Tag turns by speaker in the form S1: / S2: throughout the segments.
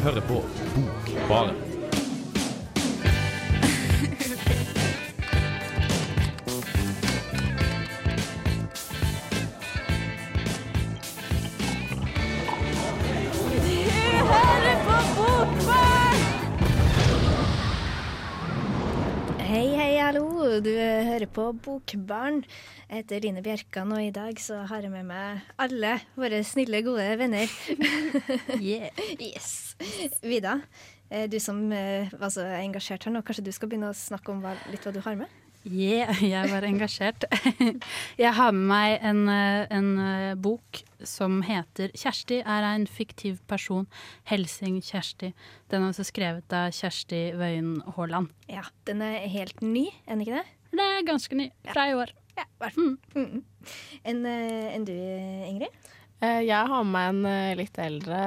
S1: hører på Bokbaren.
S2: Hei, hei, hallo. Du hører på Bokbarn. Jeg heter Line Bjerkan, og i dag så har jeg med meg alle våre snille, gode venner.
S3: Yeah.
S2: Yes. Vida, eh, du som eh, var så engasjert her nå, kanskje du skal begynne å snakke om hva, litt hva du har med?
S3: Yeah, jeg var engasjert. Jeg har med meg en, eh, en bok som heter 'Kjersti er en fiktiv person'. Helsing-Kjersti. Den er også skrevet av Kjersti Wøien Haaland.
S2: Ja, den er helt ny, er den ikke det?
S3: Det er ganske ny. Fra i år.
S2: Ja. Mm. Enn en du, Ingrid?
S4: Eh, Jeg har med en eh, litt eldre,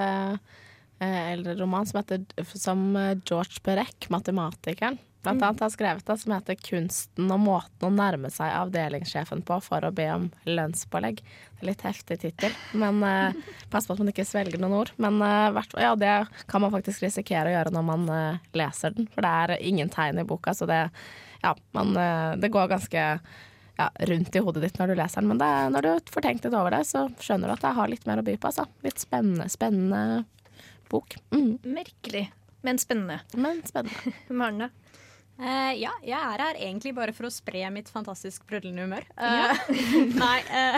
S4: eh, eldre roman som heter som eh, George Berek, matematikeren, blant annet har skrevet det, som heter 'Kunsten og måten å nærme seg avdelingssjefen på for å be om lønnspålegg'. Er litt heftig tittel, men eh, pass på at man ikke svelger noen ord. Men eh, ja, det kan man faktisk risikere å gjøre når man eh, leser den, for det er ingen tegn i boka, så det, ja, man, eh, det går ganske ja, rundt i hodet ditt når du leser den, men det, når du får tenkt litt over det, så skjønner du at det har litt mer å by på. Altså. Litt spennende, spennende bok. Mm,
S2: Merkelig, men spennende.
S4: men spennende.
S2: Maren,
S5: Eh, ja, jeg er her egentlig bare for å spre mitt fantastisk sprudlende humør. Eh, nei, Uh,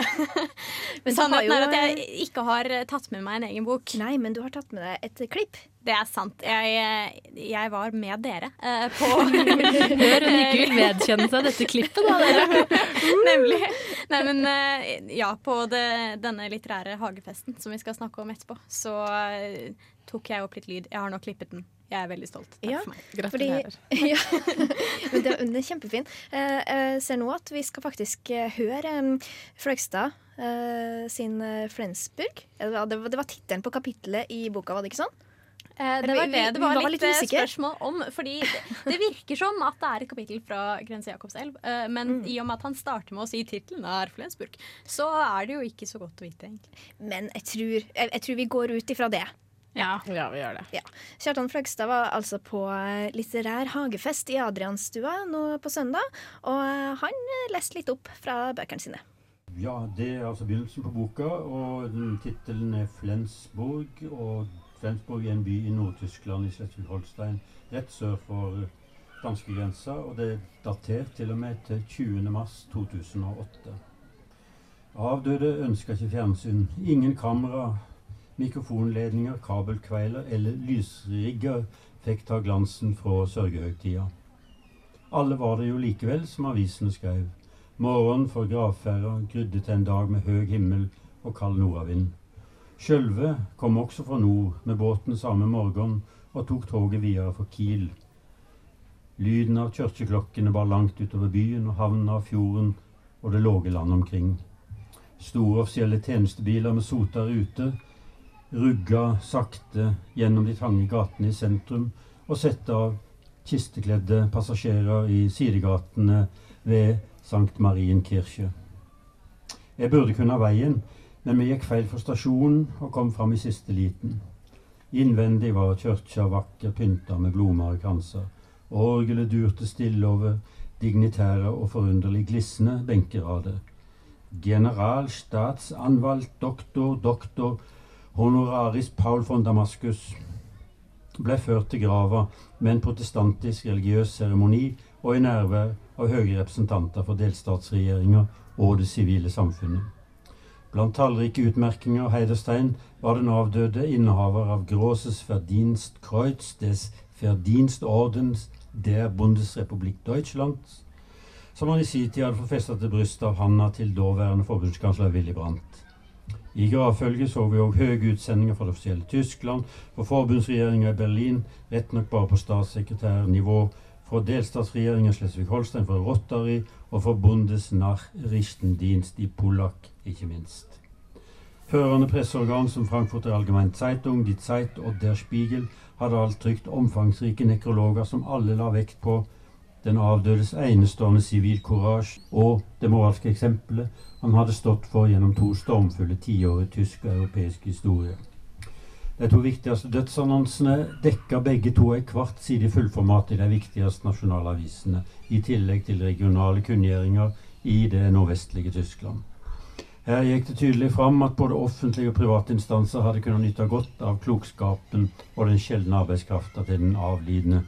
S2: Men
S5: sannheten
S2: jo-
S5: er at jeg ikke har tatt med meg en egen bok.
S2: Nei, men du har tatt med deg et klipp.
S5: Det er sant. Jeg, jeg var med dere på
S3: Hør hun ikke vil vedkjenne seg dette klippet, da, dere.
S5: Nemlig. Nei, men ja, på det, denne litterære hagefesten som vi skal snakke om etterpå, så tok jeg opp litt lyd. Jeg har nå klippet den. Jeg er veldig stolt. Takk
S2: Ja.
S5: for meg.
S2: Fordi, ja, men det, den er kjempefin. Eh, Jeg ser nå at vi skal faktisk eh, høre Fløgstad eh, sin eh, Flensburg. Det var, det var, tittelen på kapittelet i boka, var det ikke sånn?
S5: Eh, det var det det var
S2: var
S5: litt,
S2: litt
S5: eh, spørsmål om. Fordi det, virker som at det er et kapittel fra Grense Jakobselv. Men men i og med at han starter med å si tittelen er Flensburg, så er det jo ikke så godt å vite, egentlig.
S2: Men jeg tror, jeg, jeg tror vi går ut ifra det.
S3: Ja.
S4: Ja, vi gjør det.
S2: Ja. Kjartan Fløgstad var altså på eh, litterær hagefest i Adrianstua nå på søndag, og eh, han eh, leste litt opp fra bøkene sine.
S6: Ja, det er altså begynnelsen på boka, og tittelen er Flensburg. Og Flensburg er en by i Nord-Tyskland, i Schleswig-Holstein, rett sør for danskegrensa. Og det er datert til og med til 20. mars 2008. Avdøde ønska ikke fjernsyn. Ingen kamera, mikrofonledninger, kabelkveiler eller lysrigger fikk ta glansen fra sørgehøgtida. Alle var det jo likevel, som avisene skrev. Morgenen for gravferda grydde til en dag med høg himmel og kald nordavind. Sjølve kom også fra nord med båten samme morgen og tok toget videre for Kiel. Lyden av kirkeklokkene bar langt utover byen og havna av fjorden og det låge landet omkring. Store offisielle tjenestebiler med sota rute rugga sakte gjennom de trange gatene i sentrum og sette av kistekledde passasjerer i sidegatene ved Sankt Marienkirche. Jeg burde kunne ha veien, men vi gikk feil for stasjonen og kom fram i siste liten. Innvendig var kirka vakker pynta med blomster og kranser. Orgelet durte stille over dignitære og forunderlig glisne benkerader. General, statsanvalgt, doktor, doktor, honoraris Paul von Damaskus ble ført til grava med en protestantisk religiøs seremoni og i nærvær av høye representanter for delstatsregjeringa og det sivile samfunnet. Blant tallrike utmerkinger og heiderstein var den avdøde innehaver av Grosses Verdienstkreuz des Verdienstordens der Bundesrepublik Deutschland, som han i sin tid hadde forfestet festet til brystet av handa til daværende forbundskansler Willy Brandt. I gravfølget så vi òg høye utsendinger fra det offisielle Tyskland, fra forbundsregjeringa i Berlin, rett nok bare på statssekretærnivå, fra delstatsregjeringa Slesvig-Holstein, fra Rotary og fra Bundesnachrichtendienst i Polak, ikke minst. Førende presseorgan som Frankfurter Allgemein Zeitung, Die Zeit og Der Spiegel hadde alt trykt omfangsrike nekrologer som alle la vekt på den avdødes enestående sivilcourage og det moralske eksempelet han hadde stått for gjennom to stormfulle tiår i tysk og europeisk historie. De to viktigste dødsannonsene dekka begge to en kvart side i fullformat i de viktigste nasjonale avisene, i tillegg til regionale kunngjøringer i det nordvestlige Tyskland. Her gikk det tydelig fram at både offentlige og private instanser hadde kunnet nyte godt av klokskapen og den sjeldne arbeidskrafta til den avlidne.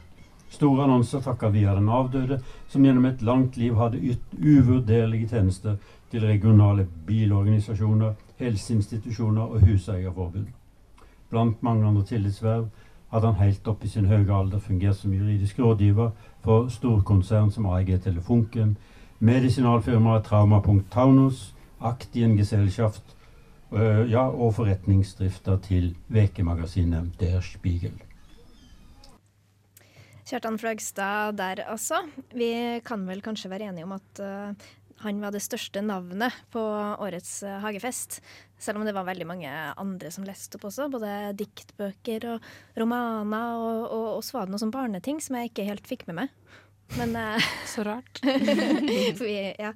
S6: Store annonser takka via den avdøde, som gjennom et langt liv hadde ytt uvurderlige tjenester til regionale bilorganisasjoner, helseinstitusjoner og huseierforbund. Blant mange andre tillitsverv hadde han helt opp i sin høye alder fungert som juridisk rådgiver for storkonsern som AEG Telefunken, medisinalfirmaet Trauma.Taunus, Taunus, Aktiengesellschaft øh, ja, og forretningsdrifta til vekemagasinet Der Spiegel.
S2: Kjartan Flagstad der, altså. Vi kan vel kanskje være enige om at uh, han var det største navnet på årets uh, hagefest. Selv om det var veldig mange andre som leste opp også. Både diktbøker og romaner, og, og, og så var det noe sånn barneting som jeg ikke helt fikk med meg. Men uh,
S3: Så rart.
S2: For vi, ja,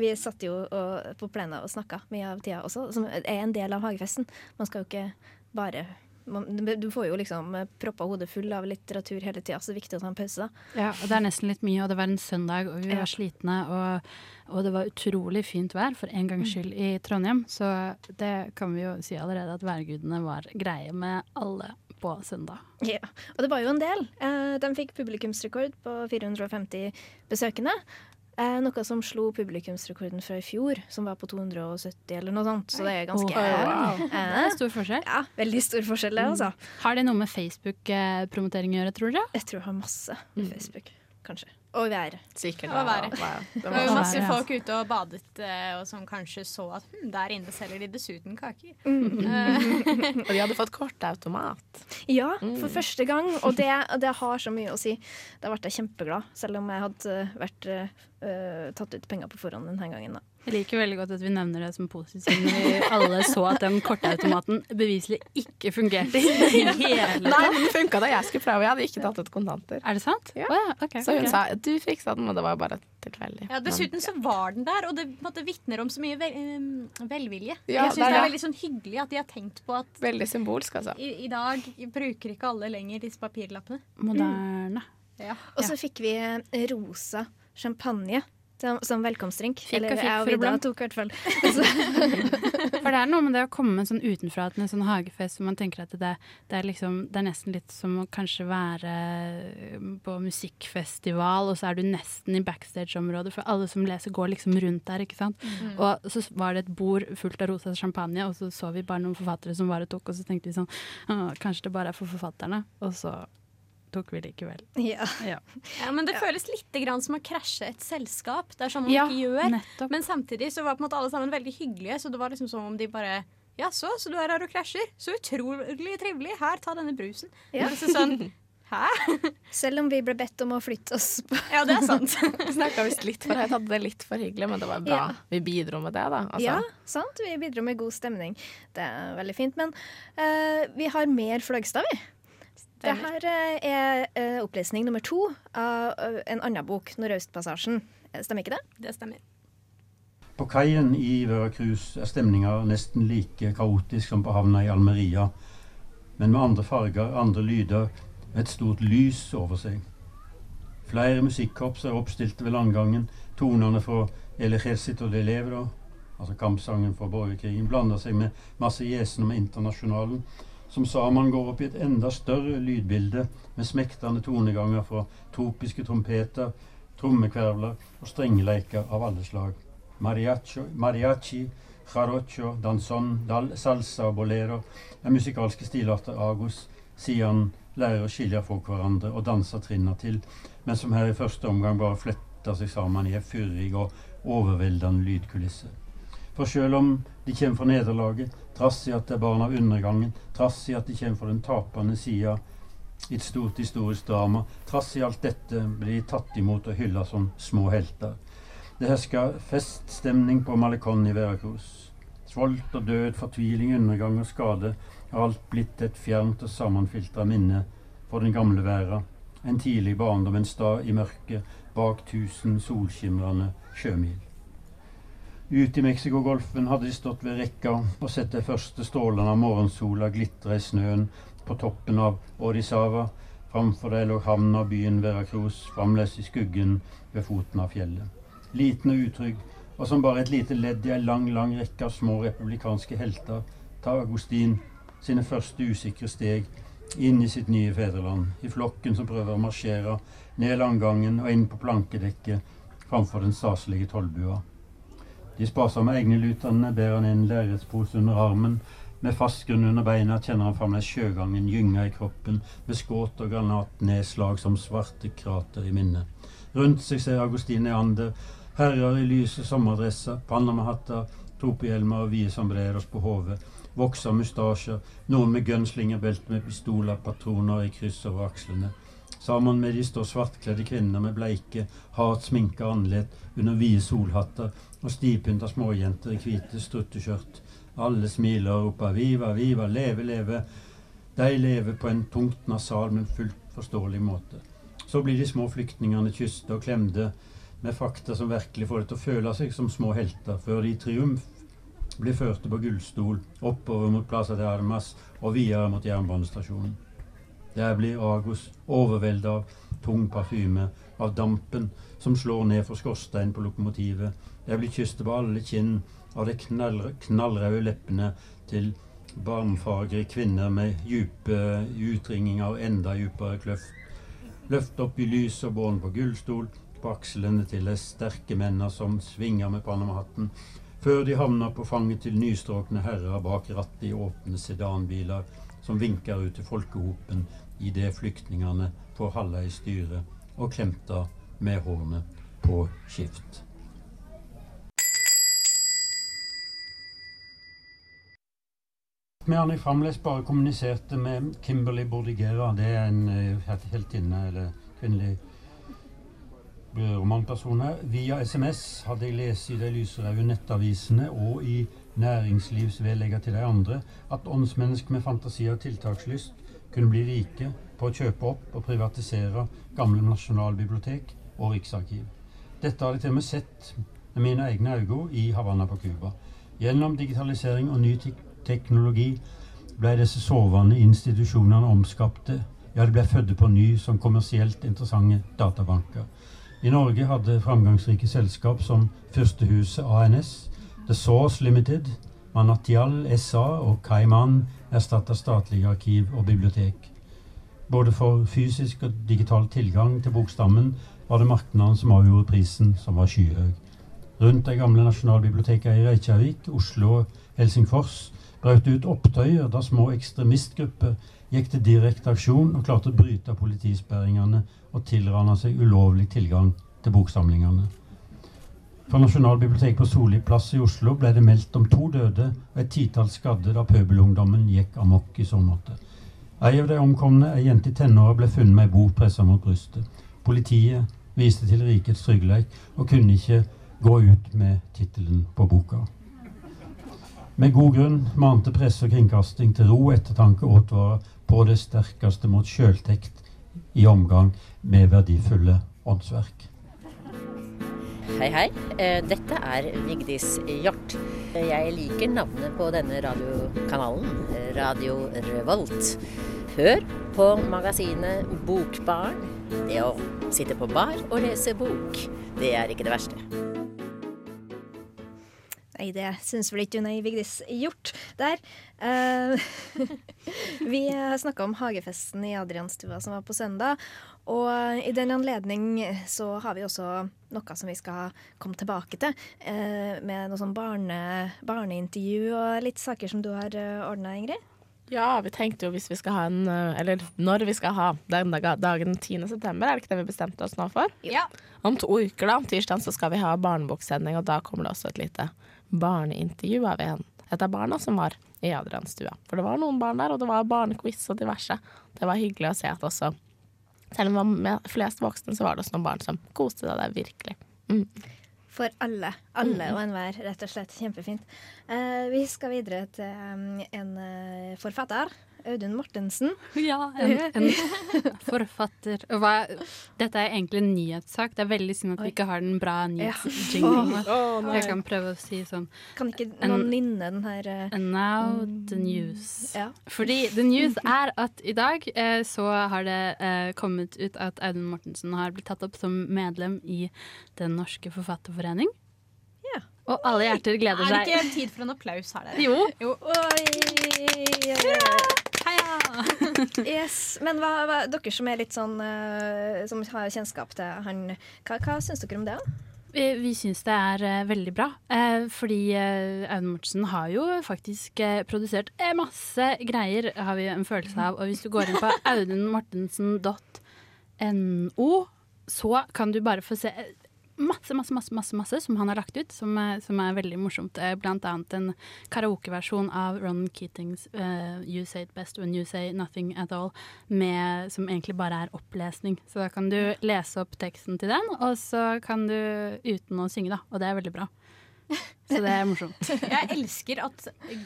S2: vi satt jo og, på plenen og snakka mye av tida også, som er en del av hagefesten. Man skal jo ikke bare du får jo liksom proppa hodet full av litteratur hele tida, så det er viktig å ta en pause. da.
S3: Ja, og det er nesten litt mye, og det var en søndag, og vi var
S2: Ja.
S3: slitne. Og, og det var utrolig fint vær for en gangs skyld i Trondheim, så det kan vi jo si allerede at værgudene var greie med alle på søndag.
S2: Ja, Og det var jo en del. Eh, de fikk publikumsrekord på 450 besøkende. Eh, noe som slo publikumsrekorden fra i fjor, som var på 270 eller noe sånt. Så det er ganske
S3: oh,
S4: wow.
S3: Det
S2: eh,
S3: er stor forskjell.
S2: Ja, veldig stor forskjell, det, altså.
S3: Har det noe med Facebook-promotering å gjøre, tror dere?
S2: Jeg tror jeg har masse med Facebook, kanskje. Og været.
S4: Sikkert.
S5: Og været.
S4: Wow. Det
S5: Det
S4: var
S5: jo masse folk ute og badet eh, og som kanskje så at hm, der inne selger de dessuten kaker.
S2: Mm.
S5: Eh,
S4: Og de hadde fått kortautomat.
S2: Ja,
S4: Mm.
S2: for første gang. Og det, det har så mye å si. Da ble jeg kjempeglad, selv om jeg hadde eh, vært eh, tatt ut penger på forhånd denne gangen. Da.
S3: Jeg liker veldig godt at vi nevner det som positivt, siden vi alle så at den kortautomaten beviselig ikke fungerte i det hele
S4: Nei,
S3: tatt.
S4: men den funka da jeg skulle prøve. Jeg hadde ikke tatt ut kontanter.
S3: Er det sant?
S4: Ja.
S3: Oh, ja, Okay,
S4: Så hun
S3: okay.
S4: sa du fiksa den, og det var bare tilfeldig.
S5: ja, dessuten så var den der, og det på vitner om så mye vel, um, velvilje.
S4: Ja,
S5: jeg syns
S4: det er
S5: veldig sånn hyggelig at de har tenkt på at
S4: Veldig symbolsk, altså.
S5: i, i dag bruker ikke alle lenger disse papirlappene.
S3: Moderne.
S5: Ja.
S2: Og så fikk vi eh, rosa champagne som, som velkomstdrink.
S3: Fikk
S2: Eller jeg og Vidar tok i hvert fall.
S3: For det er noe med det å komme sånn utenfra til en sånn hagefest hvor man tenker at det, det, er liksom, det er nesten litt som å kanskje være på musikkfestival, og så er du nesten i backstage-området, for alle som leser går liksom rundt der, ikke sant. Og så var det et bord fullt av rosa champagne, og så så vi bare noen forfattere som bare tok, og så tenkte vi sånn Kanskje det bare er for forfatterne. Og så tok vi likevel.
S2: ja.
S3: Ja,
S5: Ja, men det føles litt grann som å krasje et selskap. Det er sånn man
S3: Ja,
S5: ikke gjør.
S3: nettopp.
S5: Men samtidig så var på en måte alle sammen veldig hyggelige, så det var liksom som om de bare Ja, så, så du er her og krasjer? Så utrolig trivelig. Her, ta denne brusen.
S2: Ja.
S5: Det er liksom sånn Hæ?
S2: Selv om vi ble bedt om å flytte oss på
S5: Ja, det er sant.
S4: Vi snakka visst litt for høyt, hadde det litt for hyggelig, men det var bra.
S2: Ja.
S4: Vi bidro med det, da. Altså.
S2: Ja, sant. Vi bidro med god stemning. Det er veldig fint. Men uh, vi har mer Fløgstad, vi. Det her eh, er eh, opplesning nummer to av eh, en annen bok, 'Nordøstpassasjen'. Stemmer ikke det?
S5: Det stemmer.
S6: På kaien i Veracruz er stemninga nesten like kaotisk som på havna i Almeria, men med andre farger, andre lyder, med et stort lys over seg. Flere musikkorps er oppstilte ved landgangen. Tonene fra El Ejército de Levro, altså kampsangen for borgerkrigen, blander seg med masse gjesen om internasjonalen, som sammen går opp i et enda større lydbilde med smektende toneganger fra tropiske trompeter, trommekvervler og strengeleker av alle slag. Mariachi, mariachi jarocho, danzón, dal, salsa og bolero er musikalske stilarter Agos sier han lærer å skille folk hverandre og danser trinna til, men som her i første omgang bare fletter seg sammen i en fyrig og overveldende lydkulisse. For selv om de kommer fra nederlaget, trass i at det er barn av undergangen, trass i at de kommer fra den tapende sida i et stort historisk drama, trass i alt dette blir de tatt imot og hylla som små helter. Det hersker feststemning på Malecon i Veracruz. Svolt og død, fortviling, undergang og skade har alt blitt et fjernt og sammenfiltra minne for den gamle verda. En tidlig barndom, en stad i mørket bak tusen solskimrende sjømil. Ute i Mexicogolfen hadde de stått ved rekka og sett de første strålene av morgensola glitre i snøen på toppen av Orisava. Framfor dem lå havna og byen Veracruz fremdeles i skuggen ved foten av fjellet. Liten og utrygg, og som bare et lite ledd i ei lang, lang rekke av små republikanske helter, tar Agustin sine første usikre steg inn i sitt nye fedreland, i flokken som prøver å marsjere ned langgangen og inn på plankedekket framfor den staselige tollbua. De sparsomme egneluterne ber han en lerretspose under armen. Med fast grunn under beina kjenner han fremdeles sjøgangen gynge i kroppen, med skudd og granatnedslag som svarte krater i minnet. Rundt seg ser Agustin Neander herrer i lyse sommerdresser, panamahatter, tropehjelmer og vide sombreros på hodet, vokser mustasjer, noen med gunslingerbelte med pistoler, patroner i kryss over akslene. Sammen med de står svartkledde kvinner med bleike, hardt sminka andlet under vide solhatter og stivpynta småjenter i hvite strutteskjørt. Alle smiler og roper 'viva, viva, leve, leve'. De lever på en tungt nasal, men fullt forståelig måte. Så blir de små flyktningene kysta og klemte med fakta som virkelig får dem til å føle seg som små helter, før de i triumf blir førte på gullstol oppover mot Plaza de Armas og videre mot jernbanestasjonen. Der blir Agos overveldet av tung parfyme, av dampen som slår ned fra skorsteinen på lokomotivet. Jeg blir kysset på alle kinn av de knall, knallrøde leppene til barmfagre kvinner med dype utringinger og enda dypere kløft. Løft opp i lys og bånd på gullstol, på akslene til de sterke mennene som svinger med panamahatten, før de havner på fanget til nystrøkne herrer bak rattet i åpne sedanbiler som vinker ut til folkehopen idet flyktningene får halla i styret og klemter med hornet på skift. Medan jeg fremdeles bare kommuniserte med Kimberly Bordigera, det er en uh, heltinne eller kvinnelig romanperson her. Via SMS hadde jeg lest i de lyserøde nettavisene og i næringslivsvedlegger til de andre at åndsmennesker med fantasi og tiltakslyst kunne bli rike på å kjøpe opp og privatisere gamle nasjonalbibliotek og riksarkiv. Dette hadde jeg til og med sett med mine egne øyne i Havanna på Cuba. Gjennom digitalisering og ny teknologi ble disse sovende institusjonene omskapte. Ja, de ble født på ny som kommersielt interessante databanker. I Norge hadde framgangsrike selskap som Fyrstehuset ANS, The Source Limited, Manatial SA og Kaiman erstatter statlige arkiv og bibliotek. Både for fysisk og digital tilgang til bokstammen var det markedene som avgjorde prisen, som var skyhøy. Rundt de gamle nasjonalbibliotekene i Reykjavik, Oslo og Helsingfors brøt ut opptøyer da små ekstremistgrupper gikk til direkte aksjon og klarte å bryte politisperringene og tilrane seg ulovlig tilgang til boksamlingene. Fra Nasjonalbiblioteket på Solli plass i Oslo ble det meldt om to døde og et titall skadde da pøbelungdommen gikk amok i så måte. Ei av de omkomne, ei jente i tenåra, ble funnet med ei bok pressa mot brystet. Politiet viste til rikets trygghet og kunne ikke gå ut med tittelen på boka. Med god grunn mante presse og kringkasting til ro ettertanke og advarer på det sterkeste mot sjøltekt i omgang med verdifulle åndsverk.
S7: Hei, hei. Eh, Dette er Vigdis Hjort. Jeg liker navnet på denne radiokanalen, Radio Revolt. Hør på magasinet Bokbarn. Det å sitte på bar og lese bok, det er ikke det verste.
S2: Nei, det syns vel ikke hun ei Vigdis Hjort der. Eh, vi snakka om hagefesten i Adrianstua som var på søndag. Og i den anledning så har vi også noe som vi skal komme tilbake til. eh, med noe sånn barne, barneintervju og litt saker som du har uh, ordna, Ingrid.
S4: Ja, vi tenkte jo hvis vi skal ha en eh, Eller når vi skal ha den dag- dagen 10. september, er det ikke det vi bestemte oss nå for?
S5: Ja.
S4: Om to uker, da, om tirsdag, så skal vi ha barneboksending, og da kommer det også et lite barneintervju av en, et av barna som var i Adrianstua. For det var noen barn der, og det var barnequiz og diverse. Det var hyggelig å se at også Selv om det var med flest voksne, så var det også noen barn som koste seg der virkelig. Mm.
S2: For alle. Alle og enhver, rett og slett. Kjempefint. Eh, vi skal videre til en eh, forfatter. Audun Mortensen.
S3: Ja, en, en forfatter. Hva, dette er egentlig en nyhetssak. Det er veldig synd at vi ikke har den bra nyhetsjinglen. Jeg kan prøve å si sånn
S2: Kan ikke
S3: En-
S2: noen nynne den her eh,
S3: And now the news.
S2: Ja.
S3: Fordi the news er at i dag eh, så har det eh, kommet ut at Audun Mortensen har blitt tatt opp som medlem i Den norske forfatterforening.
S2: Ja.
S3: Og alle hjerter gleder seg.
S5: Er det
S3: seg.
S5: ikke tid for en applaus her, dere?
S3: Jo.
S5: Jo.
S2: Oi!
S5: Heia!
S2: Yes. Men hva, hva, dere som er litt sånn uh, Som har kjennskap til han, hva, hva syns dere om det? da?
S3: Vi, vi syns det er uh, veldig bra. Uh, fordi uh, Audun Mortensen har jo faktisk produsert masse greier, har vi en følelse av. Og hvis du går inn på audunmortensen.no, så kan du bare få se masse, masse, masse, masse, masse som han har lagt ut, som, er- som er veldig morsomt. Eh, Blant annet en karaokeversjon av Ron Keatings uh, 'You Say It Best When You Say Nothing At All', med, som egentlig bare er opplesning. Så da kan du lese opp teksten til den, og så kan du uten å synge, da. Og det er veldig bra. Så det er morsomt.
S5: Jeg elsker at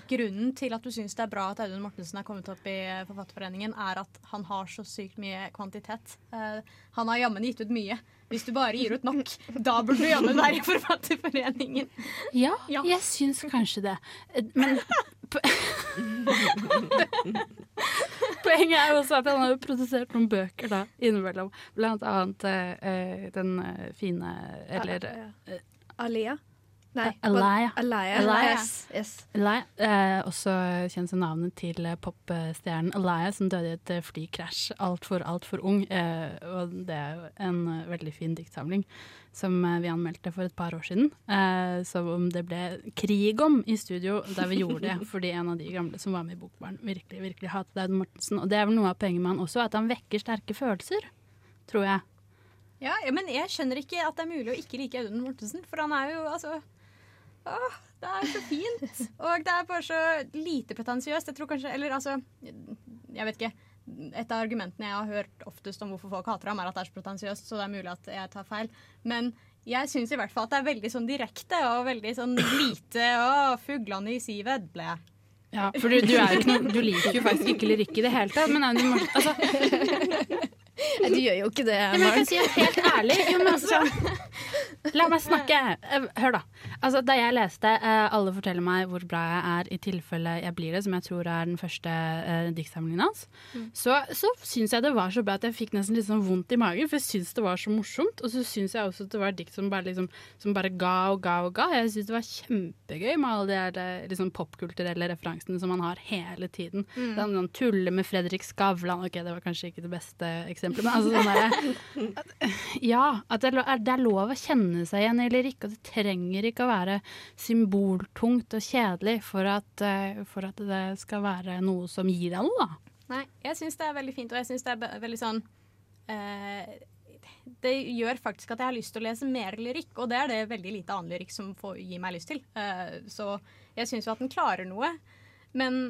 S5: grunnen til at du syns det er bra at Audun Mortensen er kommet opp i eh, Forfatterforeningen, er at han har så sykt mye kvantitet. Uh, han har jammen gitt ut mye. Hvis du bare gir ut nok, da burde du jammen være i Forfatterforeningen.
S3: Ja,
S5: Ja.
S3: jeg syns kanskje det. Men Poenget er også at han har jo produsert noen bøker da, innimellom. Blant annet eh, eh, den eh, fine Eller eh,
S2: Alia? Nei.
S3: Alaya.
S2: Alaya.
S3: Alaya.
S2: Yes. yes.
S3: Alaya, eh, også kjent som navnet til popstjernen Alaya, som døde i et eh, flykrasj altfor, altfor ung. Eh, og det er jo en eh, veldig fin diktsamling som eh, vi anmeldte for et par år siden. Eh, som det ble krig om i studio der vi gjorde det, fordi en av de gamle som var med i Bokbarn, virkelig virkelig hatet Aud Mortensen. Og det er vel noe av poenget med han også, at han vekker sterke følelser, tror jeg.
S5: Ja, ja, men jeg skjønner ikke at det er mulig å ikke like Audun Mortensen, for han er jo altså Åh, det er så fint. Og det er bare så lite pretensiøst. Jeg tror kanskje Eller altså Jeg vet ikke. Et av argumentene jeg har hørt oftest om hvorfor folk hater ham, er at det er så pretensiøst, så det er mulig at jeg tar feil. Men jeg syns i hvert fall at det er veldig sånn direkte og veldig sånn lite Å, fuglene i sivet, ble. jeg.
S3: Ja, for du, du, er jo ikke noen du liker jo faktisk ikke lyrikk i det hele tatt, men du må, altså,
S2: Nei, du gjør jo ikke det,
S3: Ja, men jeg kan si at helt ærlig jo, men altså, La meg snakke. Eh, Hør, da. Altså, da jeg leste uh, 'Alle forteller meg hvor bra jeg er i tilfelle jeg blir det', som jeg tror er den første uh, diktsamlingen hans, så, så syns jeg det var så bra at jeg fikk nesten litt sånn vondt i magen, for jeg syns det var så morsomt. Og så syns jeg også at det var dikt som bare, liksom, som bare ga og ga og ga. Jeg syns det var kjempegøy med alle de eh, liksom, popkulturelle referansene som man har hele tiden. Den sånn tulle med Fredrik Skavlan. Ok, det var kanskje ikke det beste eksempelet, men altså sånn derre ja, at det er lov å kjenne seg igjen eller ikke, og det trenger ikke å være symboltungt og kjedelig for at, eh, for at det skal være noe som gir deg noe, da.
S5: Nei, jeg syns det er veldig fint, og jeg syns det er veldig sånn eh, Det gjør faktisk at jeg har lyst til å lese mer lyrikk, og det er det veldig lite annen lyrikk som får, gir meg lyst til. Eh, så jeg syns jo at den klarer noe. Men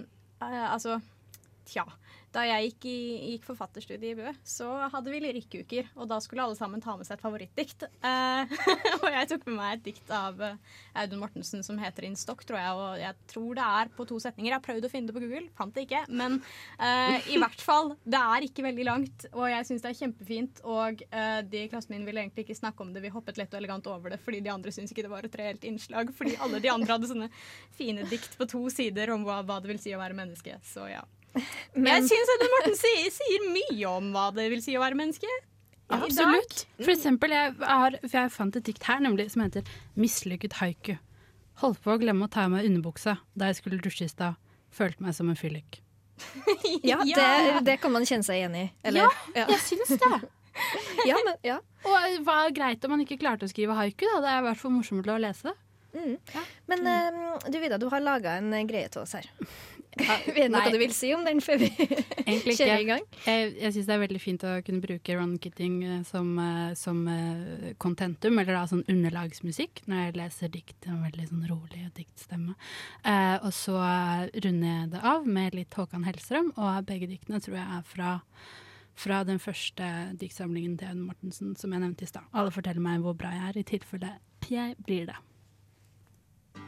S5: eh, altså Tja. Da jeg gikk, i, gikk forfatterstudiet i Bø, så hadde vi lyrikkuker. Og da skulle alle sammen ta med seg et favorittdikt. Eh, og jeg tok med meg et dikt av eh, Audun Mortensen som heter 'In Stock', tror jeg. Og jeg tror det er på to setninger. Jeg har prøvd å finne det på Google, fant det ikke. Men eh, i hvert fall, det er ikke veldig langt, og jeg syns det er kjempefint. Og eh, de i klassen min ville egentlig ikke snakke om det, vi hoppet lett og elegant over det fordi de andre syntes ikke det var et reelt innslag. Fordi alle de andre hadde sånne fine dikt på to sider om hva, hva det vil si å være menneske. Så ja. Jeg syns Audun Morten sier, sier mye om hva det vil si å være menneske.
S3: Absolutt. For eksempel, jeg, har, for jeg fant et dikt her nemlig som heter 'Mislykket haiku'. Holdt på å glemme å ta av meg underbuksa da jeg skulle dusje i stad. Følte meg som en fyllik.
S2: Ja, det, det kan man kjenne seg igjen i. Eller, ja.
S3: Jeg syns det.
S2: Ja, men, ja.
S3: Og hva er greit om man ikke klarte å skrive haiku, da. Det er i hvert fall morsomt å lese det.
S2: men mm. du Vida, du har laga en greie til oss her. Vet du noe du vil si om den før vi kjører i gang?
S3: Jeg, jeg syns det er veldig fint å kunne bruke Ron Kitting eh, som, eh, som eh, contentum, eller da sånn underlagsmusikk, når jeg leser dikt. En veldig sånn rolig diktstemme. Eh, og så runder jeg det av med litt Håkan Hellstrøm, og begge diktene tror jeg er fra fra den første diktsamlingen til Aune Mortensen som jeg nevnte i stad. Alle forteller meg hvor bra jeg er, i tilfelle jeg blir det.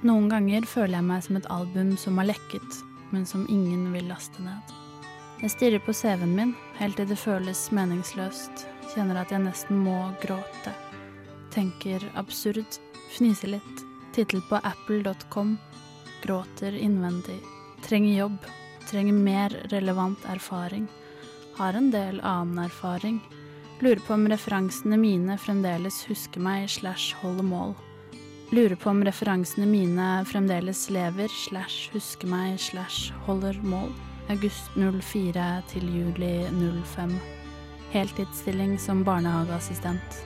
S3: Noen ganger føler jeg meg som et album som har lekket, men som ingen vil laste ned. Jeg stirrer på CV-en min helt til det føles meningsløst. Kjenner at jeg nesten må gråte. Tenker absurd. Fniser litt. Tittel på apple.com. Gråter innvendig. Trenger jobb. Trenger mer relevant erfaring. Har en del annen erfaring. Lurer på om referansene mine fremdeles husker meg slash holder mål. Lurer på om referansene mine fremdeles lever slash husker meg slash holder mål. August 04 til juli 05. Heltidsstilling som barnehageassistent.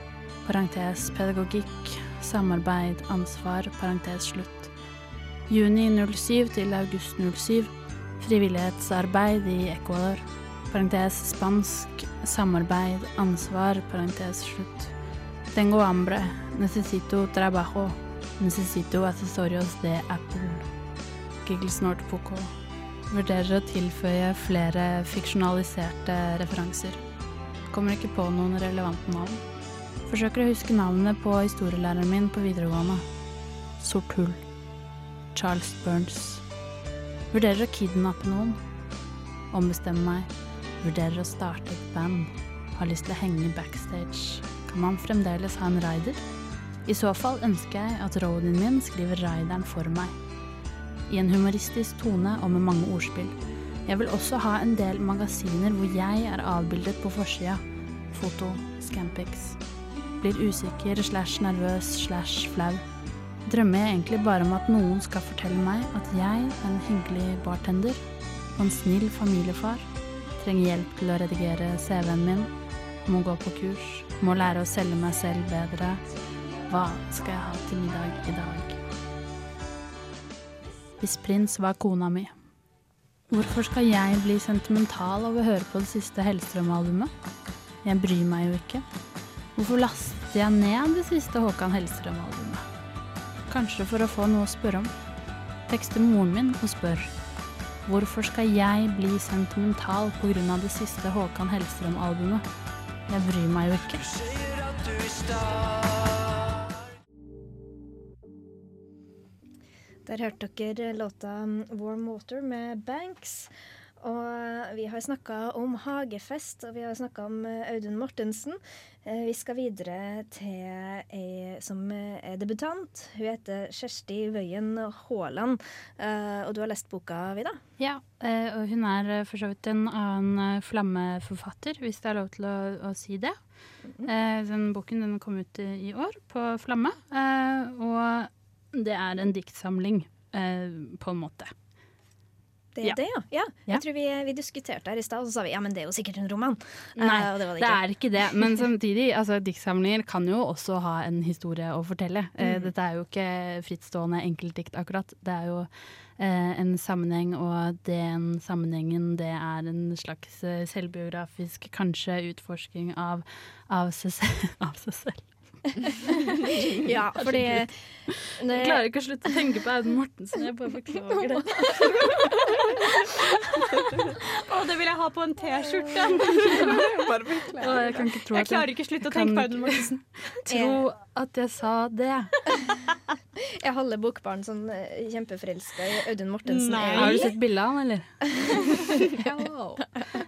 S3: Parentes pedagogikk, samarbeid, ansvar, parentes slutt. Juni 07 til august 07. Frivillighetsarbeid i Ecuador. Parentes spansk, samarbeid, ansvar, parentes slutt. Tengo hambre, necesito trabajo, necesito accessorios de Apple. Gigglesnort Poco. Vurderer å tilføye flere fiksjonaliserte referanser. Kommer ikke på noen relevante navn. Forsøker å huske navnet på historielæreren min på videregående. Sort hull. Charles Burns. Vurderer å kidnappe noen. Ombestemme meg. Vurderer å starte et band. Har lyst til å henge backstage. Kan man fremdeles ha en rider? I så fall ønsker jeg at roadien min skriver rideren for meg. I en humoristisk tone og med mange ordspill. Jeg vil også ha en del magasiner hvor jeg er avbildet på forsida. Foto, Scampix. Blir usikker slash nervøs slash flau. Drømmer jeg egentlig bare om at noen skal fortelle meg at jeg en hyggelig bartender og en snill familiefar. Trenger hjelp til å redigere CV-en min. Må gå på kurs. Må lære å selge meg selv bedre. Hva skal jeg ha til middag i dag? Hvis prins var kona mi. Hvorfor skal jeg bli sentimental over å høre på det siste Hellstrøm-albumet? Jeg bryr meg jo ikke. Hvorfor laster jeg ned det siste Håkan Hellstrøm-albumet? Kanskje for å få noe å spørre om. Tekster moren min og spør. Hvorfor skal jeg bli sentimental av det siste Håkan Hellstrøm-albumet? Jeg bryr meg jo ikke.
S2: Der hørte dere låta Warm Water med Banks. Og vi har snakka om hagefest, og vi har snakka om eh, Audun Mortensen. Eh, Vi skal videre til ei som er debutant. Hun heter Kjersti Wøien Haaland. Og du har lest boka, Vida?
S3: Ja, og hun er for så vidt en annen flammeforfatter, hvis det er lov til å, å si det. Eh, Den boken den kom ut i, år på Flamme, og det er en diktsamling eh, på en måte.
S2: Det er
S3: Ja.
S2: det, ja. ja. Jeg tror vi, vi diskuterte her i stad, og så sa vi ja, men det er jo sikkert en roman.
S3: Nei,
S2: uh, det var det
S3: Det er ikke det, men samtidig, altså diktsamlinger kan jo også ha en historie å fortelle. Eh, Dette er jo ikke frittstående enkeltdikt akkurat. Det er jo eh, en sammenheng, og den sammenhengen det er en slags eh, selvbiografisk kanskje utforsking av, av, seg, se- av seg selv.
S2: Ja, fordi
S3: Jeg klarer ikke å slutte å tenke på Audun Mortensen, jeg bare beklager det.
S5: Å, det vil jeg ha på en T-skjorte!
S3: Jeg kan ikke tro
S5: Jeg klarer ikke å slutte å tenke på Audun Mortensen.
S3: tro at jeg sa det.
S2: Jeg holder bokbarn sånn eh, kjempeforelska i Audun Mortensen.
S5: Nei.
S3: Har du sett bildet av han, eller?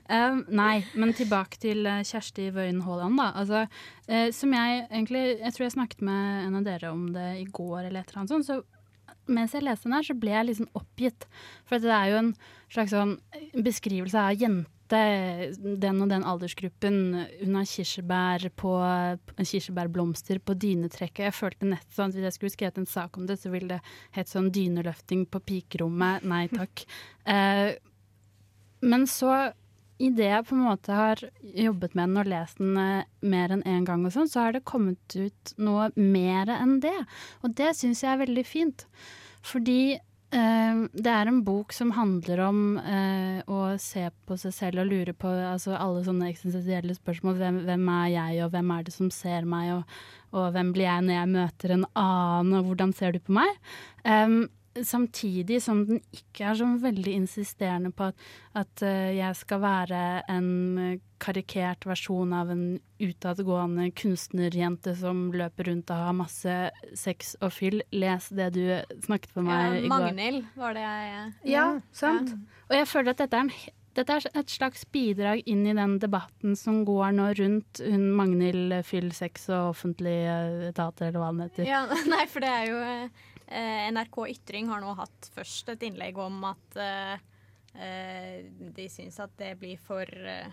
S3: Um, nei, men tilbake til eh, Kjersti Wøien Haaland, da. Altså, eh, som jeg egentlig Jeg tror jeg snakket med en av dere om det i går, eller et eller annet sånt. Så mens jeg leste den her, så ble jeg liksom oppgitt. For det er jo en slags sånn beskrivelse av jente. Den og den aldersgruppen. Hun har kirsebær på kirsebærblomster på dynetrekket. Jeg følte nett sånn at Hvis jeg skulle skrevet en sak om det, så ville det hett sånn dyneløfting på pikerommet. Nei takk. Eh, men så Idet jeg på en måte har jobbet med den og lest den eh, mer enn én en gang, og sånn, så har det kommet ut noe mer enn det. Og det syns jeg er veldig fint. Fordi eh, det er en bok som handler om eh, å se på seg selv og lure på altså, alle sånne eksistensielle spørsmål. Hvem, hvem er jeg, og hvem er det som ser meg, og, og hvem blir jeg når jeg møter en annen, og hvordan ser du på meg? Um, samtidig som den ikke er sånn veldig insisterende på at, at eh, jeg skal være en eh, karikert versjon av en utadgående kunstnerjente som løper rundt og har masse sex og fyll. Les det du snakket for meg i går.
S5: Magnhild var det jeg
S3: Ja, sant. Og jeg føler at dette er en, dette er et slags bidrag inn i den debatten som går nå rundt hun Magnhild Fyll sex og offentlige etater, eller hva den heter.
S5: Ja, nei, for det er jo eh, NRK Ytring har nå hatt først et innlegg om at eh, eh, de syns at det blir for eh,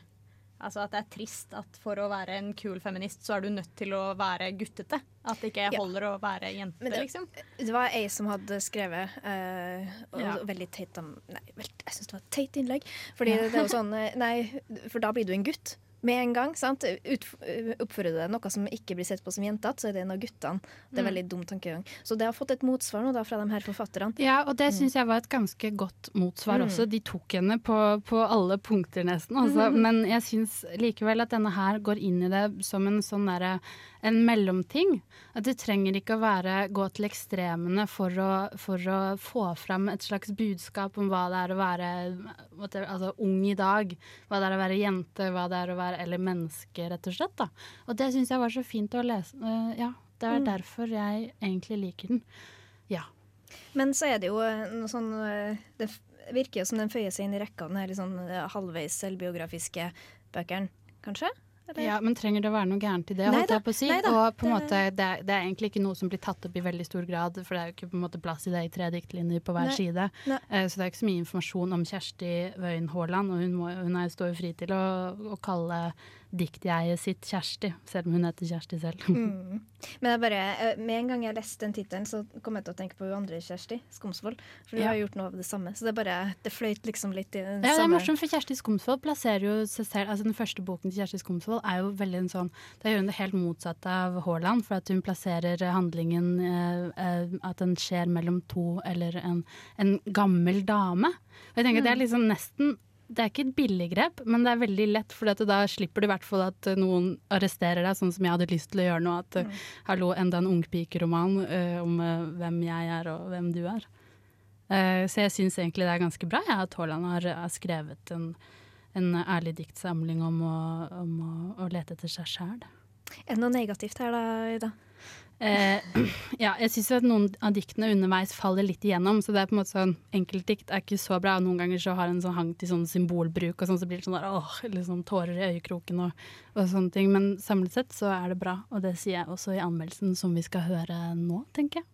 S5: Altså at det er trist at for å være en kul feminist, så er du nødt til å være guttete. At det ikke
S2: Ja.
S5: holder å være jente,
S2: det-
S5: liksom.
S2: Det var ei som hadde skrevet eh, og
S3: Ja.
S2: veldig teit om Nei, jeg syns det var et teit innlegg. Fordi det er jo sånn eh, Nei, for da blir du en gutt. Med en gang. sant? Ut, oppfører du deg noe som ikke blir sett på som jentete, så er det en av guttene. Det er
S5: Mm.
S2: veldig dum tankegang. Så det har fått et motsvar nå da fra de her forfatterne.
S3: Ja, og det syns jeg var et ganske godt motsvar
S2: Mm.
S3: også. De tok henne på, på alle punkter, nesten. Også. Men jeg syns likevel at denne her går inn i det som en sånn derre en mellomting. At du trenger ikke å være gå til ekstremene for å, for å få fram et slags budskap om hva det er å være altså, ung i dag. Hva det er å være jente, hva det er å være eller menneske, rett og slett. Da. Og det syns jeg var så fint å lese. Eh, ja, det er
S2: Mm.
S3: derfor jeg egentlig liker den. Ja.
S2: Men så er det jo eh, noe sånn eh, Det virker jo som den føyer seg inn i rekka den her sånn halvveis selvbiografiske bøkene, kanskje? Eller?
S3: Ja, men trenger det å være noe gærent i det,
S2: Nei da,
S3: si?
S2: nei da,
S3: og på en måte, det, er, det er egentlig ikke noe som blir tatt opp i veldig stor grad, for det er jo ikke på en måte plass i det i tre diktlinjer på hver
S2: Nei,
S3: side.
S2: nei.
S3: Uh, så det er ikke så mye informasjon om Kjersti Wøien Haaland, og hun, må, hun er, står jo fri til å, å kalle diktjeget sitt Kjersti, selv om hun heter Kjersti selv.
S2: Mm. Men jeg bare, eh, med en gang jeg leste den tittelen, så kom jeg til å tenke på hun andre Kjersti Skomsvold. For hun
S3: Ja.
S2: har gjort noe av det samme. Så det bare, det fløyt liksom litt i den
S3: Ja, det er morsomt, for Kjersti Skomsvold plasserer jo seg selv Altså Den første boken til Kjersti Skomsvold er jo veldig en sånn Da gjør hun det helt motsatte av Haaland, for at hun plasserer eh, handlingen eh, eh, At den skjer mellom to eller en, en gammel dame. Og jeg tenker Det er liksom nesten det er ikke et billig grep, men det er veldig lett, for da slipper du i hvert fall at eh, noen arresterer deg, sånn som jeg hadde lyst til å gjøre nå. At mm. hallo, enda en ungpikeroman uh, om uh, hvem jeg er og hvem du er. Uh, så jeg syns egentlig det er ganske bra ja, at Haaland har, har skrevet en, en ærlig diktsamling om å, om å, å lete etter seg sjæl.
S2: Er det noe negativt her, da, Ida?
S3: Eh, ja, jeg syns at noen av diktene underveis faller litt igjennom. Så det er på en måte sånn enkeltdikt er ikke så bra. og Noen ganger så har en sånn hang til sånn symbolbruk, og sånn så blir det sånn der, åh, liksom tårer i øyekroken og, og sånne ting. Men samlet sett så er det bra, og det sier jeg også i anmeldelsen som vi skal høre nå, tenker jeg.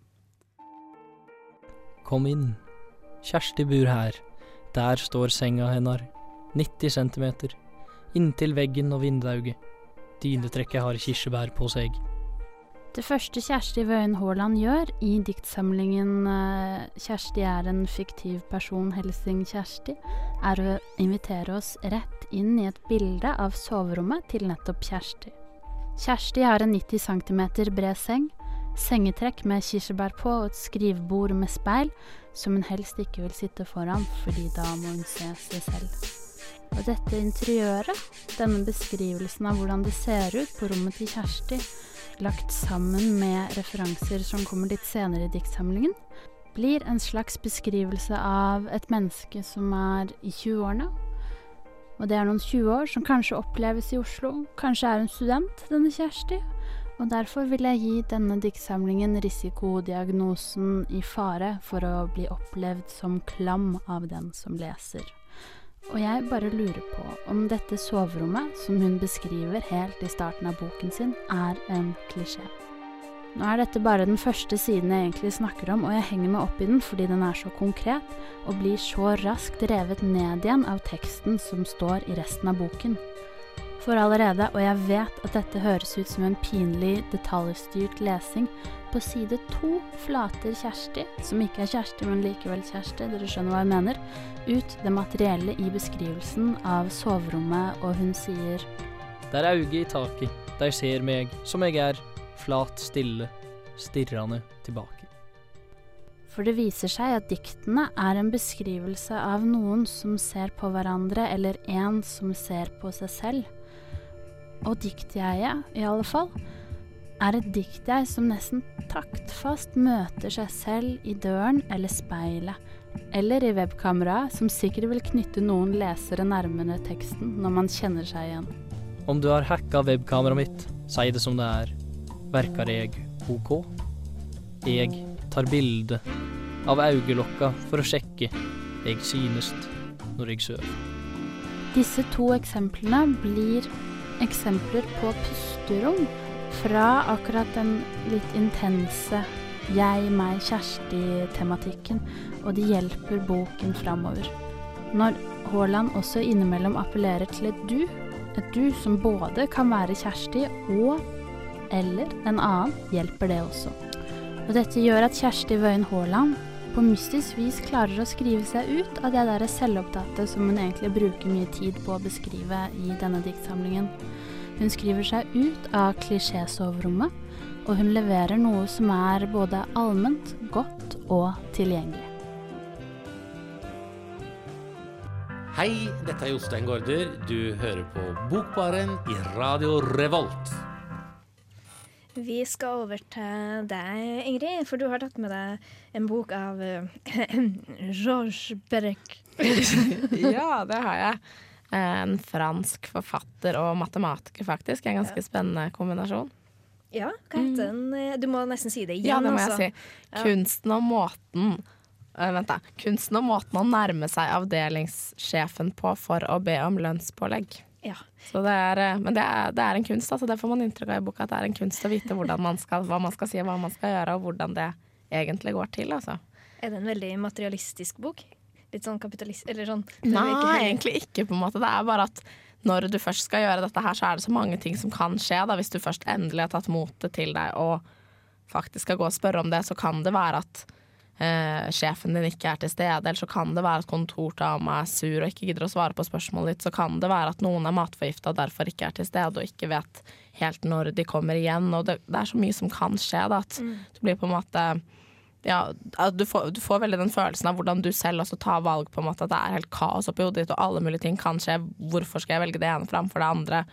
S8: Kom inn. Kjersti bor her. Der står senga hennar. 90 centimeter. Inntil veggen og vindauget. Dynetrekket har kirsebær på seg.
S3: Det første Kjersti Wøien Haaland gjør i diktsamlingen eh, 'Kjersti er en fiktiv person, Helsing Kjersti', er å invitere oss rett inn i et bilde av soverommet til nettopp Kjersti. Kjersti har en 90 cm bred seng, sengetrekk med kirsebær på og et skrivebord med speil som hun helst ikke vil sitte foran, fordi da må hun se seg selv. Og dette interiøret, denne beskrivelsen av hvordan det ser ut på rommet til Kjersti, lagt sammen med referanser som kommer litt senere i diktsamlingen, blir en slags beskrivelse av et menneske som er i 20-årene. Og det er noen 20 år som kanskje oppleves i Oslo, kanskje er hun student, denne Kjersti. Og derfor vil jeg gi denne diktsamlingen risikodiagnosen i fare for å bli opplevd som klam av den som leser. Og jeg bare lurer på om dette soverommet, som hun beskriver helt i starten av boken sin, er en klisjé. Nå er dette bare den første siden jeg egentlig snakker om, og jeg henger meg opp i den fordi den er så konkret, og blir så raskt revet ned igjen av teksten som står i resten av boken. For allerede, og jeg vet at dette høres ut som en pinlig detaljstyrt lesing, på side to flater Kjersti, som ikke er Kjersti, men likevel Kjersti, dere skjønner hva jeg mener, ut det materielle i beskrivelsen av soverommet, og hun sier
S8: Der er auget i taket. De ser meg som jeg er, flat, stille, stirrende tilbake.
S3: For det viser seg at diktene er en beskrivelse av noen som ser på hverandre, eller en som ser på seg selv. Og diktjeget, i alle fall, er et diktjeg som nesten taktfast møter seg selv i døren eller speilet, eller i webkameraet, som sikkert vil knytte noen lesere nærmere teksten når man kjenner seg igjen.
S8: Om du har hacka webkameraet mitt, si det som det er. Verkar jeg OK? Jeg tar bilde av augelokka for å sjekke jeg synest når jeg sover.
S3: Disse to eksemplene blir eksempler på pusterom fra akkurat den litt intense jeg, meg, Kjersti-tematikken, og de hjelper boken framover. Når Haaland også innimellom appellerer til et du, et du som både kan være Kjersti og eller en annen, hjelper det også. Og dette gjør at Kjersti Wøien Haaland på mystisk vis klarer å skrive seg ut av det der selvopptatte som hun egentlig bruker mye tid på å beskrive i denne diktsamlingen. Hun skriver seg ut av klisjésoverommet, og hun leverer noe som er både allment, godt og tilgjengelig.
S1: Hei, dette er Jostein Gaarder. Du hører på Bokbaren i Radio Revolt.
S2: Vi skal over til deg, Ingrid, for du har tatt med deg en bok av uh, Georges Berec.
S4: ja, det har jeg. En fransk forfatter og matematiker, faktisk. En ganske spennende kombinasjon.
S2: Ja, hva heter den? Eh, Du må nesten si det igjen.
S4: Ja, det må jeg
S2: si.
S4: si. Kunsten og måten uh, Vent, da. Kunsten og måten å nærme seg avdelingssjefen på for å be om lønnspålegg. Det er, eh, men det er, det er en kunst, altså. Det får man inntrykk av i boka. At det er en kunst å vite man skal, hva man skal si hva man skal gjøre, og hvordan det egentlig går til. Altså.
S2: Er det en veldig materialistisk bok? Litt sånn kapitalist... Eller sånn
S4: Nei,
S2: ikke
S4: egentlig ikke, på en måte. Det er bare at når du først skal gjøre dette her, så er det så mange ting som kan skje. Da. Hvis du først endelig har tatt motet til deg og faktisk skal gå og spørre om det, så kan det være at eh, sjefen din ikke er til stede, eller så kan det være at kontordama er sur og ikke gidder å svare på spørsmålet ditt, så kan det være at noen er matforgifta og derfor ikke er til stede og ikke vet helt når de kommer igjen. Og det, det er så mye som kan skje, da, at du blir på en måte ja, du, får, du får veldig den følelsen av hvordan du selv også tar valg, på en måte at det er helt kaos oppi hodet ditt, og alle mulige ting kan skje. Hvorfor skal jeg velge det ene framfor det andre?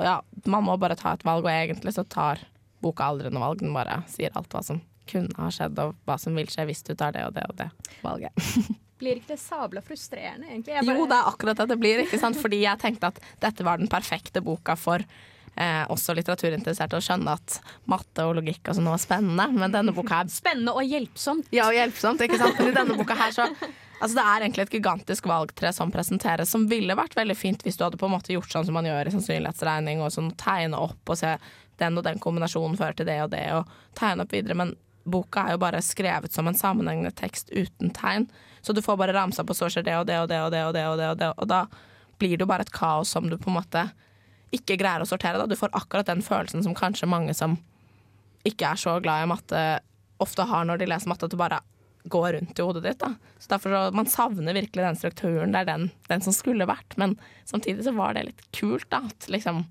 S4: Ja, man må bare ta et valg, og egentlig så tar boka aldri noe valg. Den bare sier alt hva som kunne ha skjedd, og hva som vil skje hvis du tar det og det og det valget.
S5: Blir ikke det sabla frustrerende, egentlig? Bare...
S4: Jo, det er akkurat det det blir, ikke sant? fordi jeg tenkte at dette var den perfekte boka for eh, også litteraturinteresserte å skjønne at matte og logikk og sånn var spennende, men denne boka er
S5: Spennende og hjelpsomt.
S4: Ja, og hjelpsomt, ikke sant? Men i denne boka her så Altså Det er egentlig et gigantisk valgtre som presenteres, som ville vært veldig fint hvis du hadde på en måte gjort sånn som man gjør i sannsynlighetsregning, og sånn tegne opp og se den og den kombinasjonen fører til det og det, og tegne opp videre. Men boka er jo bare skrevet som en sammenhengende tekst uten tegn. Så du får bare ramsa på så skjer det og det og det og det og det, og det, og det, og da blir det jo bare et kaos som du på en måte ikke greier å sortere. Da. Du får akkurat den følelsen som kanskje mange som ikke er så glad i matte, ofte har når de leser matte, at du bare går rundt i hodet ditt. Da. Så derfor så, Man savner virkelig den strukturen. Det er den, den som skulle vært. Men samtidig så var det litt kult, da. At, liksom,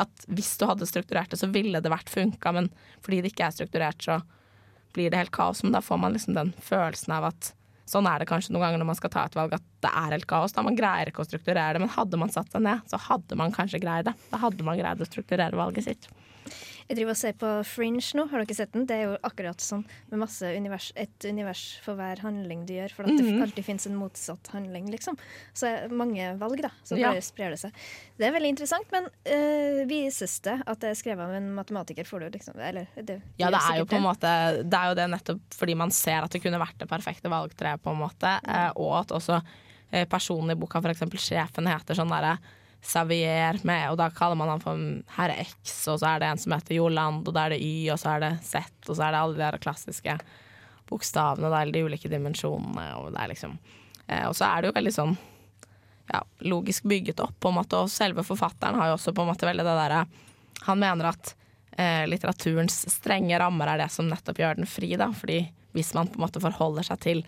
S4: at hvis du hadde strukturert det, så ville det vært funka, men fordi det ikke er strukturert, så blir det helt kaos. Men da får man liksom den følelsen av at Sånn er det kanskje noen ganger når man skal ta et valg, at det er helt kaos. da Man greier ikke å strukturere det, men hadde man satt seg ned, så hadde man kanskje greid det. Da hadde man greid å strukturere valget sitt.
S2: Jeg driver og ser på Fringe nå, har dere sett den? Det er jo akkurat sånn med masse univers, et univers for hver handling du gjør, for at det alltid finnes en motsatt handling, liksom. Så er mange valg, da. Så
S4: Ja.
S2: bare sprer det seg. Det er veldig interessant, men øh, vises det at det er skrevet av en matematiker, får du liksom Eller det,
S4: Ja, det er jo på en måte Det er jo det nettopp fordi man ser at det kunne vært det perfekte valgtreet, på en måte, Mm. og at også eh, personen i boka, f.eks. sjefen, heter sånn derre Xavier med, og da kaller man han for herre X, og så er det en som heter Joland, og da er det Y, og så er det Z, og så er det alle de der klassiske bokstavene, da, eller de ulike dimensjonene, og det er liksom eh, Og så er det jo veldig sånn ja, logisk bygget opp, på en måte, og selve forfatteren har jo også på en måte veldig det derre Han mener at eh, litteraturens strenge rammer er det som nettopp gjør den fri, da, fordi hvis man på en måte forholder seg til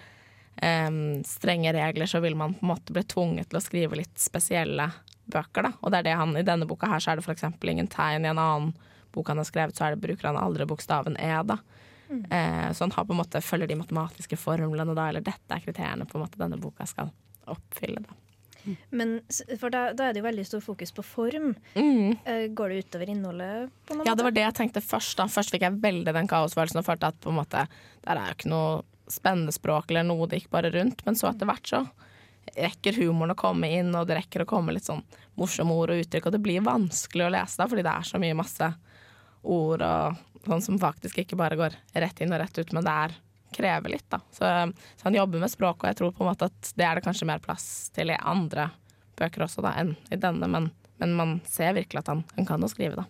S4: eh, strenge regler, så vil man på en måte bli tvunget til å skrive litt spesielle bøker, da. Og det er det han i denne boka her, så er det eksempel ingen tegn. I en annen bok han har skrevet, så er det, bruker han aldri bokstaven E, da. Eh, så han har på en måte følger de matematiske formlene, da, eller dette er kriteriene på en måte denne boka skal oppfylle, da.
S2: Men for da, da er det jo veldig stor fokus på form.
S4: Mm.
S2: Eh, går det utover innholdet? på noen
S4: Ja, det var det jeg tenkte først. da Først fikk jeg veldig den kaosfølelsen og følte at på en måte der er jo ikke noe spennende språk eller noe, det gikk bare rundt. Men så etter hvert så rekker humoren å komme inn, og det rekker å komme litt sånn morsomme ord og uttrykk. Og det blir vanskelig å lese da, fordi det er så mye masse ord og sånn som faktisk ikke bare går rett inn og rett ut, men det er krever litt, da. Så, så han jobber med språk, og jeg tror på en måte at det er det kanskje mer plass til i andre bøker også, da, enn i denne, men, men man ser virkelig at han, han kan jo skrive, da.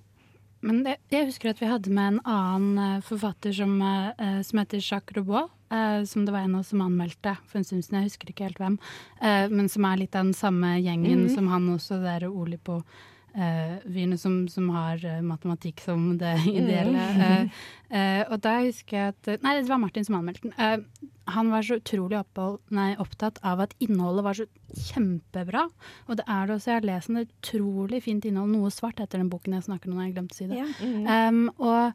S3: Men det, jeg husker at vi hadde med en annen eh, forfatter som, eh, som heter Jacques Robot, eh, som det var en av oss som anmeldte for en stund siden, jeg husker ikke helt hvem, eh, men som er litt av den samme gjengen
S4: Mhm.
S3: som han også, det er Oli på eh, Vyene, som, som har eh, matematikk som det ideelle. Eh, eh, og da husker jeg at Nei, det var Martin som anmeldte den. Han var så utrolig opphold, nei, opptatt av at innholdet var så kjempebra. Og det er det også. Jeg har lest en utrolig fint innhold. Noe svart etter den boken jeg snakker om, jeg glemte å si det.
S2: Ja.
S3: Um, og,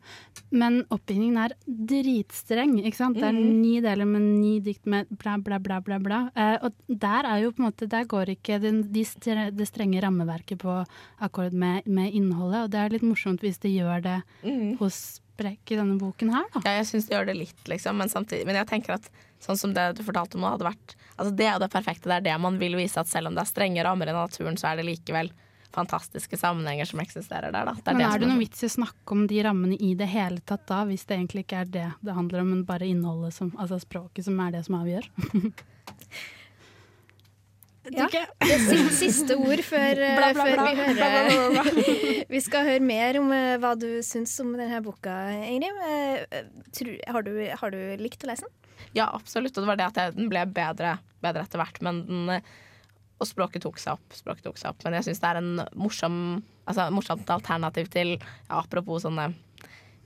S3: men oppbyggingen er dritstreng. ikke sant? Det er
S4: Mhm.
S3: ni deler med ni dikt med bla, bla, bla, bla. bla. Uh, og der er jo på en måte, der går ikke den, de stre, det strenge rammeverket på akkord med, med innholdet. Og det er litt morsomt hvis det gjør det hos Brekk i denne boken her, da.
S4: Ja, jeg syns det gjør det litt, liksom, men samtidig Men jeg tenker at sånn som det du fortalte om nå, hadde vært Altså, det er jo det perfekte. Det er det man vil vise, at selv om det er strenge rammer i naturen, så er det likevel fantastiske sammenhenger som eksisterer der, da. Det
S3: Men
S4: det
S3: er det noen vits i å snakke om de rammene i det hele tatt da, hvis det egentlig ikke er det det handler om, men bare innholdet, som, altså språket, som er det som avgjør?
S2: Ja. Det er siste ord før, eh,
S4: Bla, bla,
S2: før vi hører
S4: Bla, bla.
S2: Vi skal høre mer om eh, hva du syns om denne boka, Ingrid. Eh, tru- Har du, har du likt å lese den?
S4: Ja, absolutt. Og det var det at jeg, den ble bedre, bedre etter hvert. Men den, og språket tok seg opp. Språket tok seg opp. Men jeg syns det er en morsom, altså, morsomt alternativ til ja, Apropos sånne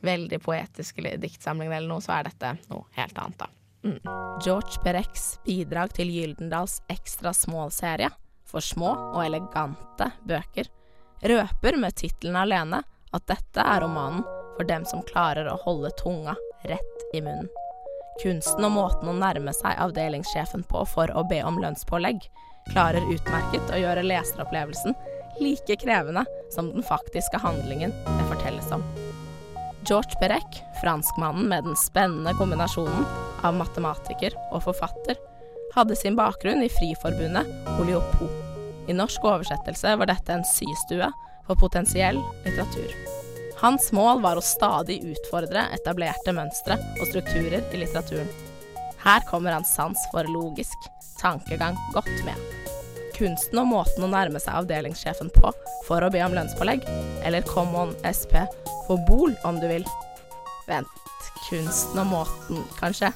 S4: veldig poetiske diktsamlinger eller noe, så er dette noe helt annet, da. Mm. George Perecks bidrag til Gyldendals Ekstra Small-serie for små og elegante bøker røper med tittelen alene at dette er romanen for dem som klarer å holde tunga rett i munnen. Kunsten og måten å nærme seg avdelingssjefen på for å be om lønnspålegg, klarer utmerket å gjøre leseropplevelsen like krevende som den faktiske handlingen det fortelles om. George Perec, franskmannen med den spennende kombinasjonen av matematiker og forfatter, hadde sin bakgrunn i Friforbundet Oliopo. I norsk oversettelse var dette en systue for potensiell litteratur. Hans mål var å stadig utfordre etablerte mønstre og strukturer i litteraturen. Her kommer hans sans for logisk tankegang godt med. Kunsten og måten å nærme seg avdelingssjefen på for å be om lønnspålegg, eller come on SP for bol om du vil. Vent, kunsten og måten, kanskje,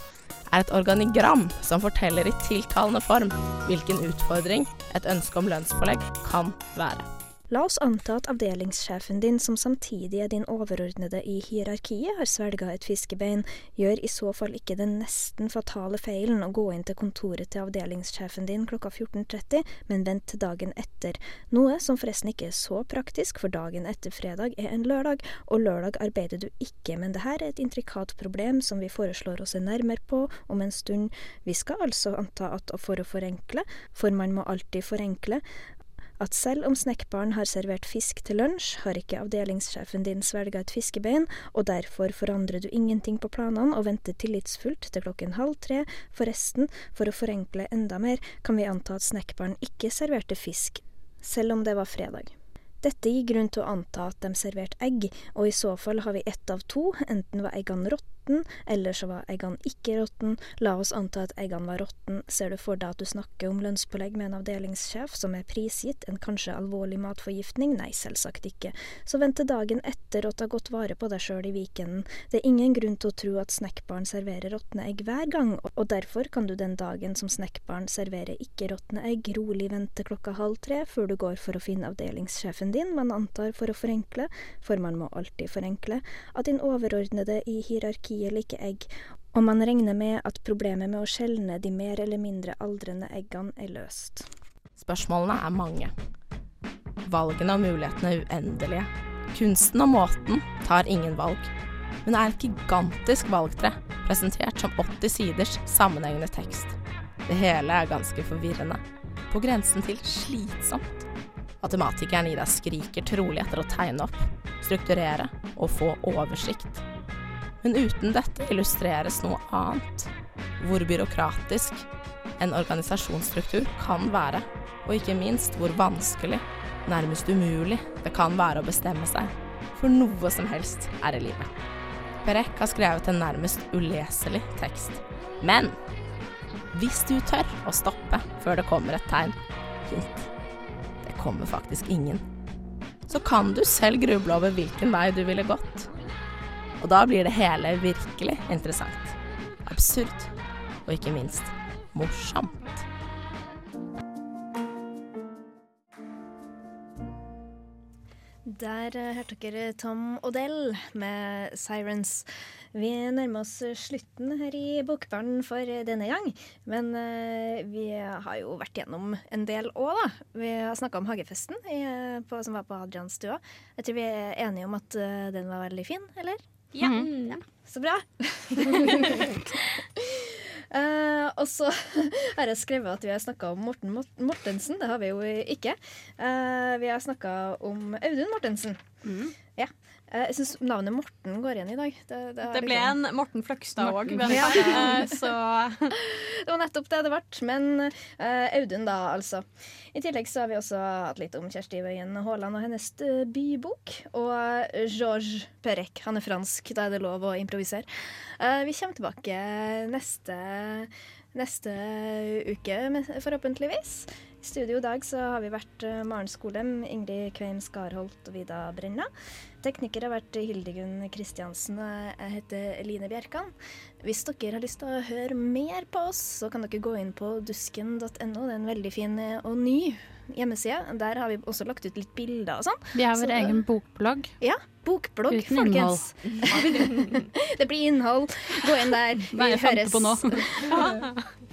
S4: er et organigram som forteller i tiltalende form hvilken utfordring et ønske om lønnspålegg kan være.
S2: La oss anta at avdelingssjefen din, som samtidig er din overordnede i hierarkiet, har svelga et fiskebein. Gjør i så fall ikke den nesten fatale feilen å gå inn til kontoret til avdelingssjefen din klokka 14.30, men vent til dagen etter. Noe som forresten ikke er så praktisk, for dagen etter fredag er en lørdag, og lørdag arbeider du ikke, men det her er et intrikat problem som vi foreslår å se nærmere på om en stund. Vi skal altså anta at for å forenkle, for man må alltid forenkle, at selv om snekkbaren har servert fisk til lunsj, har ikke avdelingssjefen din svelga et fiskebein, og derfor forandrer du ingenting på planene og venter tillitsfullt til klokken halv tre. Forresten, for å forenkle enda mer, kan vi anta at snekkbaren ikke serverte fisk, selv om det var fredag. Dette gir grunn til å anta at de serverte egg, og i så fall har vi ett av to, enten var eggene råtten, eller så var eggene ikke råtten. La oss anta at eggene var råtten. Ser du for deg at du snakker om lønnspålegg med en avdelingssjef som er prisgitt en kanskje alvorlig matforgiftning? Nei, selvsagt ikke. Så vent til dagen etter å ta godt vare på deg sjøl i weekenden. Det er ingen grunn til å tro at snekkbaren serverer råtne egg hver gang, og derfor kan du den dagen som snekkbaren serverer ikke-råtne egg, rolig vente klokka halv tre før du går for å finne avdelingssjefen din, man antar for å forenkle, for man må alltid forenkle, at din overordnede i hierarkiet liker egg, og man regner med at problemet med å skjelne de mer eller mindre aldrende eggene er løst.
S4: Spørsmålene er mange. Valgene og mulighetene er uendelige. Kunsten og måten tar ingen valg, men det er et gigantisk valgtre presentert som 80 siders sammenhengende tekst. Det hele er ganske forvirrende, på grensen til slitsomt. Matematikeren i deg skriker trolig etter å tegne opp, strukturere og få oversikt. Men uten dette illustreres noe annet. Hvor byråkratisk en organisasjonsstruktur kan være, og ikke minst hvor vanskelig, nærmest umulig, det kan være å bestemme seg for noe som helst her i livet. Perek har skrevet en nærmest uleselig tekst. Men hvis du tør å stoppe før det kommer et tegn, hint, kommer faktisk ingen. Så kan du selv gruble over hvilken vei du ville gått. Og da blir det hele virkelig interessant. Absurd. Og ikke minst morsomt.
S2: Der eh, hørte dere Tom Odell med 'Sirens'. Vi nærmer oss slutten her i Bokbarn for denne gang. Men eh, vi har jo vært gjennom en del òg, da. Vi har snakka om hagefesten i, på, som var på Adrianstua. Jeg tror vi er enige om at eh, den var veldig fin, eller?
S5: Ja.
S2: Ja, så bra. Uh, og så har jeg skrevet at vi har snakka om Morten Mort Mortensen. Det har vi jo ikke. Uh, vi har snakka om Audun Mortensen. Ja. Eh, jeg syns navnet Morten går igjen i dag. Det, det,
S5: Det ble
S2: liksom-
S5: en Morten Fløgstad òg,
S2: Ja.
S5: så
S2: Det var nettopp det det ble. Men uh, Audun, da, altså. I tillegg så har vi også hatt litt om Kjersti Wøien Haaland og hennes eh, bybok. Og eh, Georges Perec. Han er fransk, da er det lov å improvisere. Uh, vi kommer tilbake neste, neste uke, forhåpentligvis. I studio i dag så har vi vært uh, Maren Skolem, Ingrid Kveim Skarholt og Vida Brenna. Tekniker har vært Hildegunn Kristiansen, jeg heter Eline Bjerkan. Hvis dere har lyst til å høre mer på oss, så kan dere gå inn på dusken.no. Det er en veldig fin eh, og ny hjemmeside. Der har vi også lagt ut litt bilder og sånn.
S3: Vi har vår
S2: så,
S3: egen bokblogg.
S2: Ja, bokblogg,
S3: Uten
S2: folkens. det blir innhold. Gå inn der.
S3: Hva er
S2: Vi
S3: jeg fant på nå?
S2: høres.